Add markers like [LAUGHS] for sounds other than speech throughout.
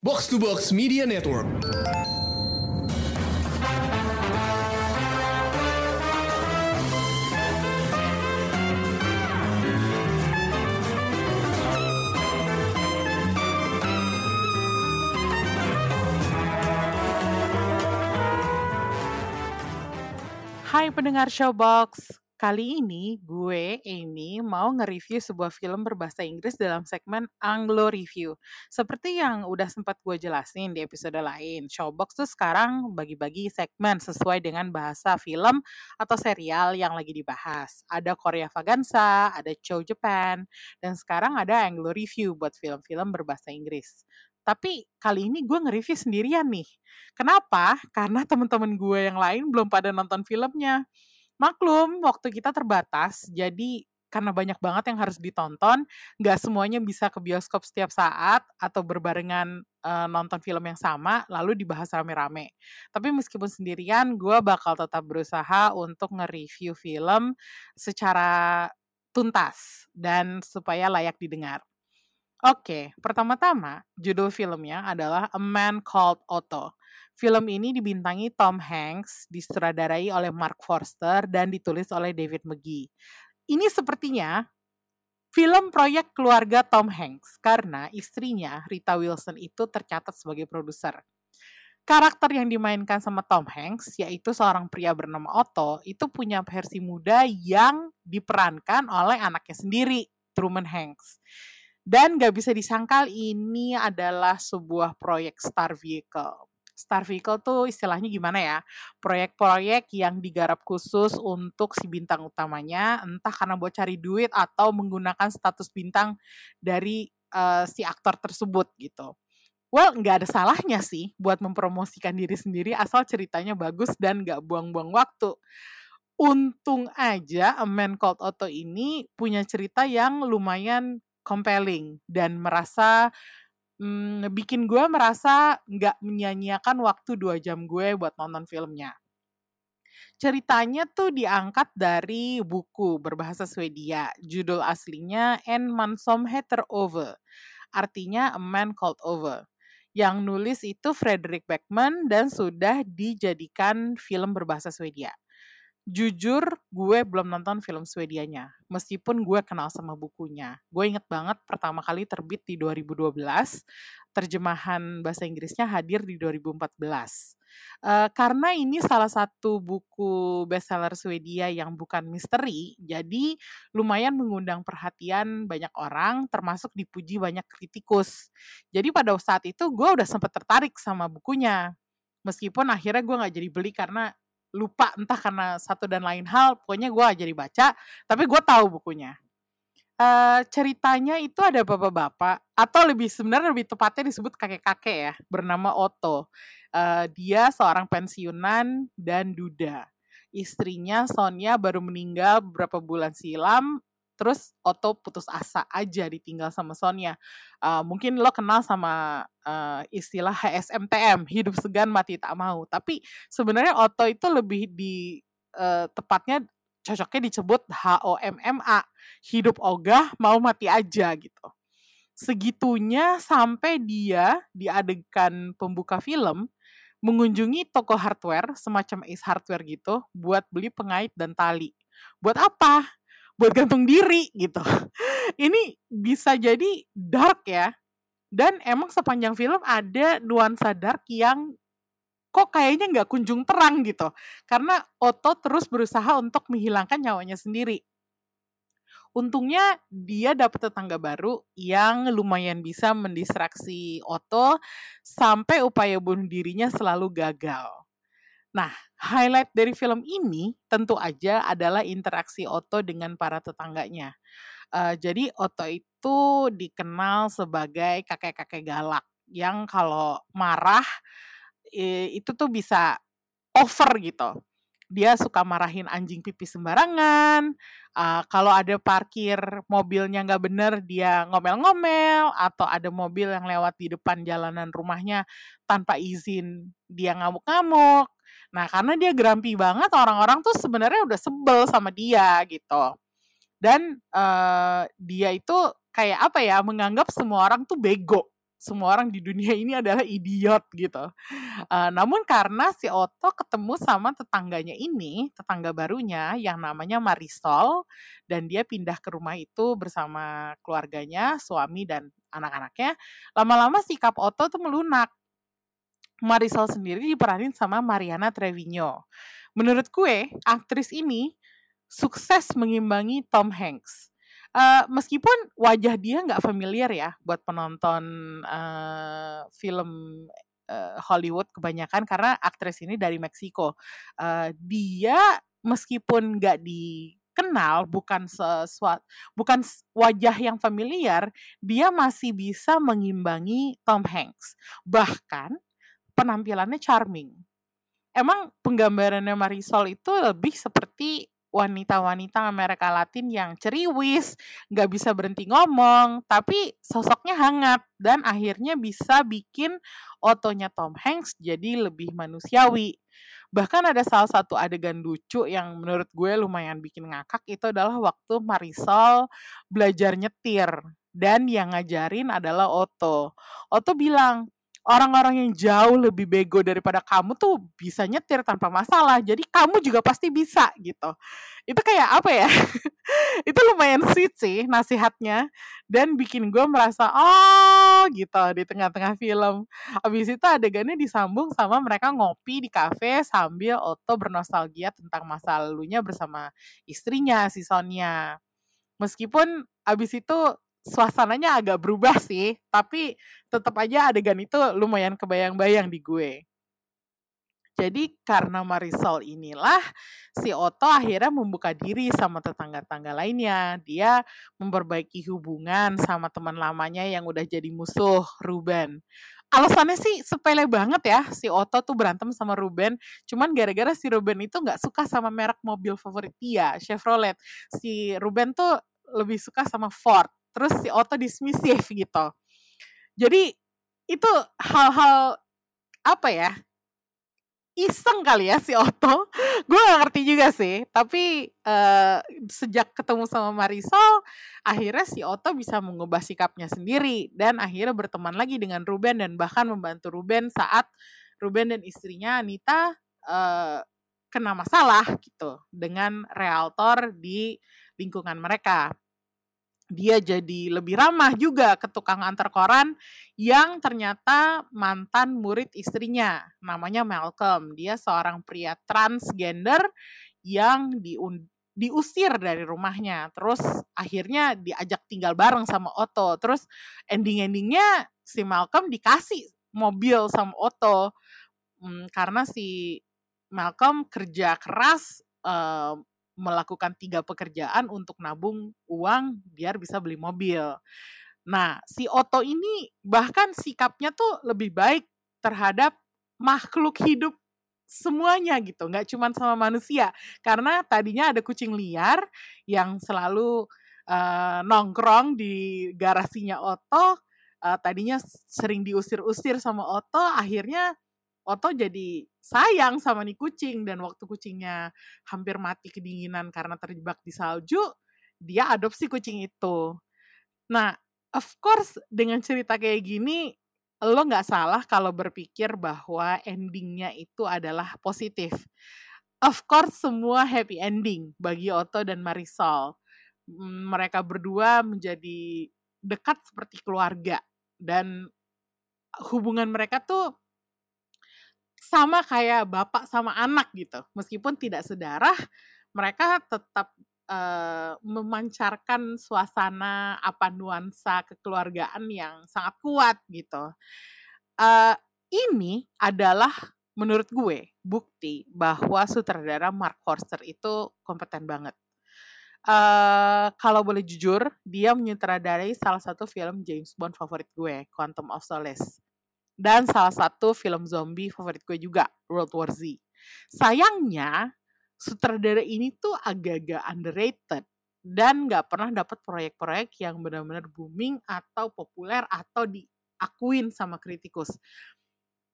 Box to Box Media Network. Hai pendengar Showbox, kali ini gue, Amy, mau nge-review sebuah film berbahasa Inggris dalam segmen Anglo Review. Seperti yang udah sempat gue jelasin di episode lain, Showbox tuh sekarang bagi-bagi segmen sesuai dengan bahasa film atau serial yang lagi dibahas. Ada Korea Vagansa, ada Chow Japan, dan sekarang ada Anglo Review buat film-film berbahasa Inggris. Tapi kali ini gue nge-review sendirian nih. Kenapa? Karena teman-teman gue yang lain belum pada nonton filmnya. Maklum, waktu kita terbatas, jadi karena banyak banget yang harus ditonton, nggak semuanya bisa ke bioskop setiap saat atau berbarengan uh, nonton film yang sama, lalu dibahas rame-rame. Tapi meskipun sendirian, gue bakal tetap berusaha untuk nge-review film secara tuntas dan supaya layak didengar. Oke, pertama-tama judul filmnya adalah A Man Called Otto. Film ini dibintangi Tom Hanks, disutradarai oleh Mark Forster, dan ditulis oleh David McGee. Ini sepertinya film proyek keluarga Tom Hanks, karena istrinya, Rita Wilson, itu tercatat sebagai produser. Karakter yang dimainkan sama Tom Hanks, yaitu seorang pria bernama Otto, itu punya versi muda yang diperankan oleh anaknya sendiri, Truman Hanks. Dan gak bisa disangkal ini adalah sebuah proyek Star Vehicle. Star Vehicle tuh istilahnya gimana ya? Proyek-proyek yang digarap khusus untuk si bintang utamanya, entah karena buat cari duit atau menggunakan status bintang dari uh, si aktor tersebut gitu. Well, nggak ada salahnya sih buat mempromosikan diri sendiri asal ceritanya bagus dan nggak buang-buang waktu. Untung aja A Man Called Otto ini punya cerita yang lumayan compelling dan merasa hmm, bikin gue merasa nggak menyanyiakan waktu dua jam gue buat nonton filmnya. Ceritanya tuh diangkat dari buku berbahasa Swedia. Judul aslinya En man som heter Ove. Artinya A Man Called Ove. Yang nulis itu Frederick Beckman dan sudah dijadikan film berbahasa Swedia jujur gue belum nonton film Swedianya meskipun gue kenal sama bukunya. Gue inget banget pertama kali terbit di 2012 terjemahan bahasa Inggrisnya hadir di 2014 uh, karena ini salah satu buku bestseller Swedia yang bukan misteri jadi lumayan mengundang perhatian banyak orang termasuk dipuji banyak kritikus. Jadi pada saat itu gue udah sempat tertarik sama bukunya meskipun akhirnya gue nggak jadi beli karena lupa entah karena satu dan lain hal pokoknya gue jadi baca tapi gue tahu bukunya. Uh, ceritanya itu ada bapak-bapak atau lebih sebenarnya lebih tepatnya disebut kakek-kakek ya bernama Otto. Uh, dia seorang pensiunan dan duda. Istrinya Sonia baru meninggal beberapa bulan silam terus Otto putus asa aja ditinggal sama Sonia. Uh, mungkin lo kenal sama uh, istilah HSMTM, hidup segan mati tak mau. Tapi sebenarnya Otto itu lebih di uh, tepatnya cocoknya disebut HOMMA, hidup ogah mau mati aja gitu. Segitunya sampai dia di adegan pembuka film mengunjungi toko hardware semacam Ace Hardware gitu buat beli pengait dan tali. Buat apa? Buat gantung diri gitu. [LAUGHS] Ini bisa jadi dark ya. Dan emang sepanjang film ada nuansa dark yang kok kayaknya nggak kunjung terang gitu. Karena Otto terus berusaha untuk menghilangkan nyawanya sendiri. Untungnya dia dapat tetangga baru yang lumayan bisa mendistraksi Otto sampai upaya bunuh dirinya selalu gagal. Nah, highlight dari film ini tentu aja adalah interaksi Otto dengan para tetangganya. Uh, jadi Otto itu dikenal sebagai kakek-kakek galak yang kalau marah itu tuh bisa over gitu. Dia suka marahin anjing pipi sembarangan. Uh, kalau ada parkir mobilnya nggak bener, dia ngomel-ngomel. Atau ada mobil yang lewat di depan jalanan rumahnya tanpa izin, dia ngamuk-ngamuk Nah, karena dia grumpy banget, orang-orang tuh sebenarnya udah sebel sama dia gitu. Dan uh, dia itu kayak apa ya, menganggap semua orang tuh bego semua orang di dunia ini adalah idiot gitu. Uh, namun karena si Otto ketemu sama tetangganya ini, tetangga barunya yang namanya Marisol, dan dia pindah ke rumah itu bersama keluarganya, suami dan anak-anaknya, lama-lama sikap Otto tuh melunak. Marisol sendiri diperanin sama Mariana Trevino. Menurut gue, aktris ini sukses mengimbangi Tom Hanks uh, meskipun wajah dia nggak familiar ya buat penonton uh, film uh, Hollywood kebanyakan karena aktris ini dari Meksiko. Uh, dia meskipun nggak dikenal bukan sesuatu bukan wajah yang familiar, dia masih bisa mengimbangi Tom Hanks. Bahkan penampilannya charming. Emang penggambarannya Marisol itu lebih seperti wanita-wanita Amerika Latin yang ceriwis, nggak bisa berhenti ngomong, tapi sosoknya hangat dan akhirnya bisa bikin otonya Tom Hanks jadi lebih manusiawi. Bahkan ada salah satu adegan lucu yang menurut gue lumayan bikin ngakak itu adalah waktu Marisol belajar nyetir dan yang ngajarin adalah Otto. Otto bilang, orang-orang yang jauh lebih bego daripada kamu tuh bisa nyetir tanpa masalah. Jadi kamu juga pasti bisa gitu. Itu kayak apa ya? [LAUGHS] itu lumayan sweet sih nasihatnya dan bikin gue merasa oh gitu di tengah-tengah film. Habis itu adegannya disambung sama mereka ngopi di kafe sambil Otto bernostalgia tentang masa lalunya bersama istrinya si Sonia. Meskipun abis itu suasananya agak berubah sih, tapi tetap aja adegan itu lumayan kebayang-bayang di gue. Jadi karena Marisol inilah si Otto akhirnya membuka diri sama tetangga-tangga lainnya. Dia memperbaiki hubungan sama teman lamanya yang udah jadi musuh, Ruben. Alasannya sih sepele banget ya, si Otto tuh berantem sama Ruben. Cuman gara-gara si Ruben itu nggak suka sama merek mobil favorit dia, Chevrolet. Si Ruben tuh lebih suka sama Ford terus si Otto dismissive gitu. Jadi itu hal-hal apa ya iseng kali ya si Otto. [LAUGHS] Gue gak ngerti juga sih tapi uh, sejak ketemu sama Marisol akhirnya si Otto bisa mengubah sikapnya sendiri dan akhirnya berteman lagi dengan Ruben dan bahkan membantu Ruben saat Ruben dan istrinya Anita uh, kena masalah gitu dengan realtor di lingkungan mereka dia jadi lebih ramah juga ke tukang antar koran yang ternyata mantan murid istrinya namanya Malcolm. Dia seorang pria transgender yang di diusir dari rumahnya terus akhirnya diajak tinggal bareng sama Otto. Terus ending-endingnya si Malcolm dikasih mobil sama Otto hmm, karena si Malcolm kerja keras uh, melakukan tiga pekerjaan untuk nabung uang biar bisa beli mobil. Nah, si Otto ini bahkan sikapnya tuh lebih baik terhadap makhluk hidup semuanya gitu, nggak cuma sama manusia. Karena tadinya ada kucing liar yang selalu uh, nongkrong di garasinya Otto, uh, tadinya sering diusir-usir sama Otto, akhirnya Otto jadi sayang sama nih kucing dan waktu kucingnya hampir mati kedinginan karena terjebak di salju, dia adopsi kucing itu. Nah, of course dengan cerita kayak gini lo nggak salah kalau berpikir bahwa endingnya itu adalah positif. Of course semua happy ending bagi Otto dan Marisol. Mereka berdua menjadi dekat seperti keluarga dan hubungan mereka tuh sama kayak bapak sama anak gitu. Meskipun tidak sedarah, mereka tetap uh, memancarkan suasana apa nuansa kekeluargaan yang sangat kuat gitu. Uh, ini adalah menurut gue bukti bahwa sutradara Mark Forster itu kompeten banget. Uh, kalau boleh jujur, dia menyutradarai salah satu film James Bond favorit gue, Quantum of Solace dan salah satu film zombie favorit gue juga, World War Z. Sayangnya, sutradara ini tuh agak-agak underrated dan nggak pernah dapat proyek-proyek yang benar-benar booming atau populer atau diakuin sama kritikus.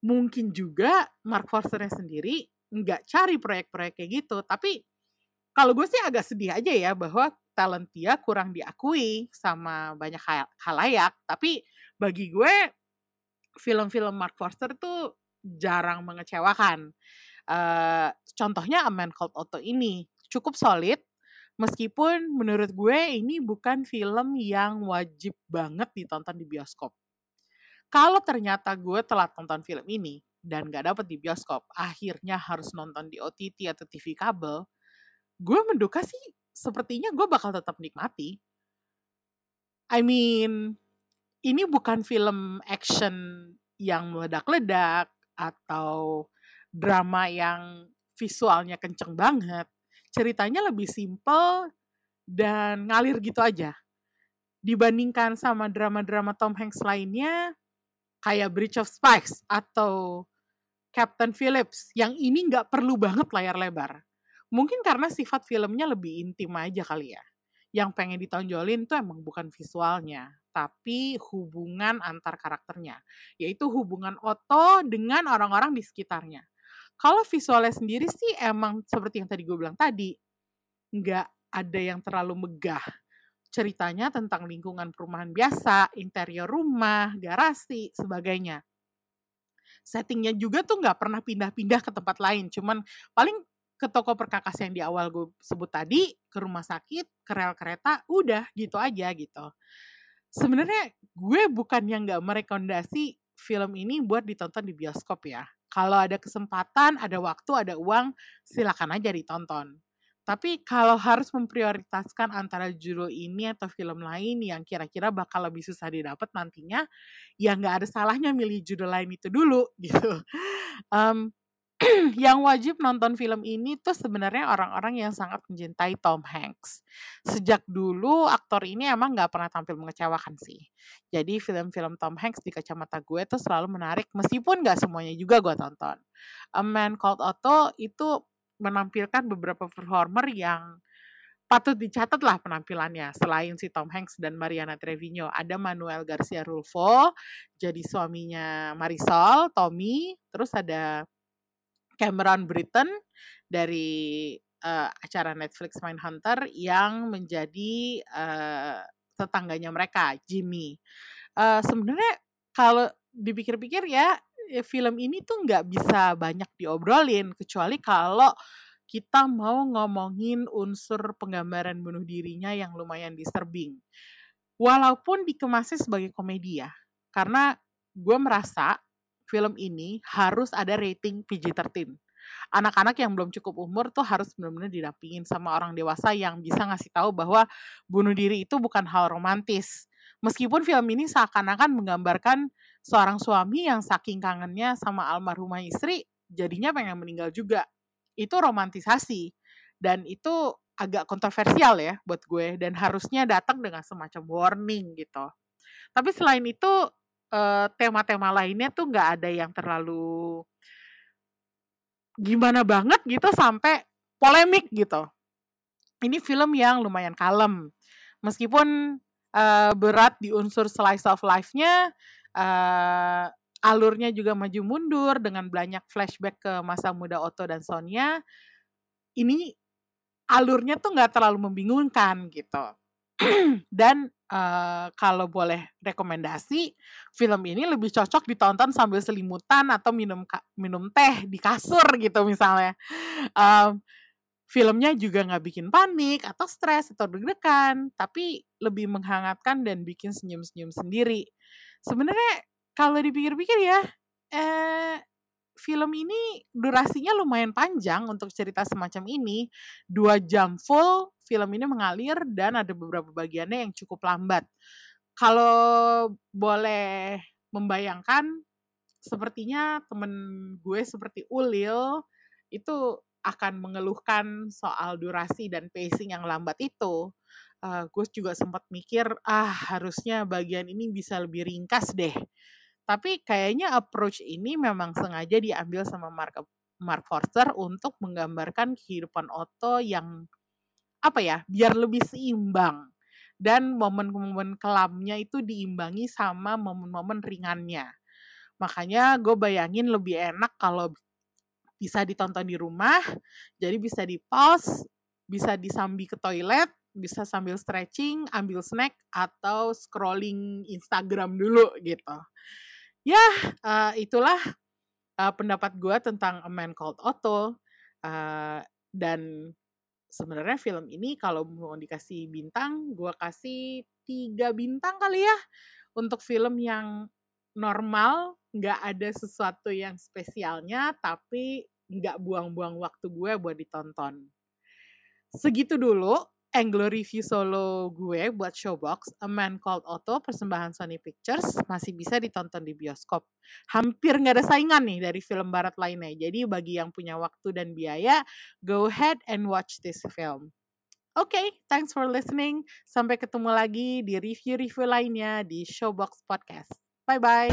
Mungkin juga Mark Forsternya sendiri nggak cari proyek-proyek kayak gitu, tapi kalau gue sih agak sedih aja ya bahwa talent dia kurang diakui sama banyak halayak, tapi bagi gue film-film Mark Forster tuh jarang mengecewakan. Uh, contohnya A Man Called Otto ini cukup solid, meskipun menurut gue ini bukan film yang wajib banget ditonton di bioskop. Kalau ternyata gue telat nonton film ini dan gak dapet di bioskop, akhirnya harus nonton di OTT atau TV kabel, gue menduga sih sepertinya gue bakal tetap nikmati. I mean, ini bukan film action yang meledak-ledak atau drama yang visualnya kenceng banget. Ceritanya lebih simple dan ngalir gitu aja. Dibandingkan sama drama-drama Tom Hanks lainnya, kayak Bridge of Spies atau Captain Phillips, yang ini nggak perlu banget layar lebar. Mungkin karena sifat filmnya lebih intim aja kali ya. Yang pengen ditonjolin tuh emang bukan visualnya, tapi hubungan antar karakternya, yaitu hubungan Otto dengan orang-orang di sekitarnya. Kalau visualnya sendiri sih emang seperti yang tadi gue bilang tadi, nggak ada yang terlalu megah. Ceritanya tentang lingkungan perumahan biasa, interior rumah, garasi, sebagainya. Settingnya juga tuh nggak pernah pindah-pindah ke tempat lain, cuman paling ke toko perkakas yang di awal gue sebut tadi, ke rumah sakit, ke rel kereta, udah gitu aja gitu sebenarnya gue bukan yang nggak merekomendasi film ini buat ditonton di bioskop ya. Kalau ada kesempatan, ada waktu, ada uang, silakan aja ditonton. Tapi kalau harus memprioritaskan antara judul ini atau film lain yang kira-kira bakal lebih susah didapat nantinya, ya nggak ada salahnya milih judul lain itu dulu [LAUGHS] gitu. Um, [CLEARS THROAT] yang wajib nonton film ini tuh sebenarnya orang-orang yang sangat mencintai Tom Hanks. Sejak dulu aktor ini emang nggak pernah tampil mengecewakan sih. Jadi film-film Tom Hanks di kacamata gue tuh selalu menarik meskipun nggak semuanya juga gue tonton. A Man Called Otto itu menampilkan beberapa performer yang patut dicatat lah penampilannya. Selain si Tom Hanks dan Mariana Trevino, ada Manuel Garcia Rulfo jadi suaminya Marisol, Tommy, terus ada Cameron Britton dari uh, acara Netflix Mindhunter yang menjadi uh, tetangganya mereka, Jimmy. Uh, Sebenarnya kalau dipikir-pikir ya, film ini tuh nggak bisa banyak diobrolin kecuali kalau kita mau ngomongin unsur penggambaran bunuh dirinya yang lumayan disturbing. Walaupun dikemasnya sebagai komedi ya, karena gue merasa film ini harus ada rating PG-13. Anak-anak yang belum cukup umur tuh harus benar-benar didampingin sama orang dewasa yang bisa ngasih tahu bahwa bunuh diri itu bukan hal romantis. Meskipun film ini seakan-akan menggambarkan seorang suami yang saking kangennya sama almarhumah istri, jadinya pengen meninggal juga. Itu romantisasi. Dan itu agak kontroversial ya buat gue dan harusnya datang dengan semacam warning gitu. Tapi selain itu tema tema-tema lainnya tuh nggak ada yang terlalu gimana banget gitu sampai polemik gitu. Ini film yang lumayan kalem. Meskipun uh, berat di unsur slice of life-nya, uh, alurnya juga maju mundur dengan banyak flashback ke masa muda Otto dan Sonia. Ini alurnya tuh nggak terlalu membingungkan gitu. Dan uh, kalau boleh rekomendasi, film ini lebih cocok ditonton sambil selimutan atau minum minum teh di kasur gitu misalnya. Um, filmnya juga nggak bikin panik atau stres atau deg-degan, tapi lebih menghangatkan dan bikin senyum-senyum sendiri. Sebenarnya kalau dipikir-pikir ya, eh, film ini durasinya lumayan panjang untuk cerita semacam ini. Dua jam full film ini mengalir dan ada beberapa bagiannya yang cukup lambat. Kalau boleh membayangkan, sepertinya temen gue seperti Ulil itu akan mengeluhkan soal durasi dan pacing yang lambat itu. Uh, gue juga sempat mikir, ah harusnya bagian ini bisa lebih ringkas deh tapi kayaknya approach ini memang sengaja diambil sama Mark Mark Forster untuk menggambarkan kehidupan Otto yang apa ya, biar lebih seimbang dan momen-momen kelamnya itu diimbangi sama momen-momen ringannya. Makanya gue bayangin lebih enak kalau bisa ditonton di rumah, jadi bisa di pause, bisa disambi ke toilet, bisa sambil stretching, ambil snack, atau scrolling Instagram dulu gitu Ya, uh, itulah uh, pendapat gue tentang A Man Called Otto. Uh, dan sebenarnya film ini kalau mau dikasih bintang, gue kasih tiga bintang kali ya untuk film yang normal, nggak ada sesuatu yang spesialnya, tapi nggak buang-buang waktu gue buat ditonton. Segitu dulu Anglo review solo gue buat Showbox, A Man Called Otto, persembahan Sony Pictures, masih bisa ditonton di bioskop. Hampir nggak ada saingan nih dari film barat lainnya. Jadi bagi yang punya waktu dan biaya, go ahead and watch this film. Oke, okay, thanks for listening. Sampai ketemu lagi di review-review lainnya di Showbox Podcast. Bye-bye.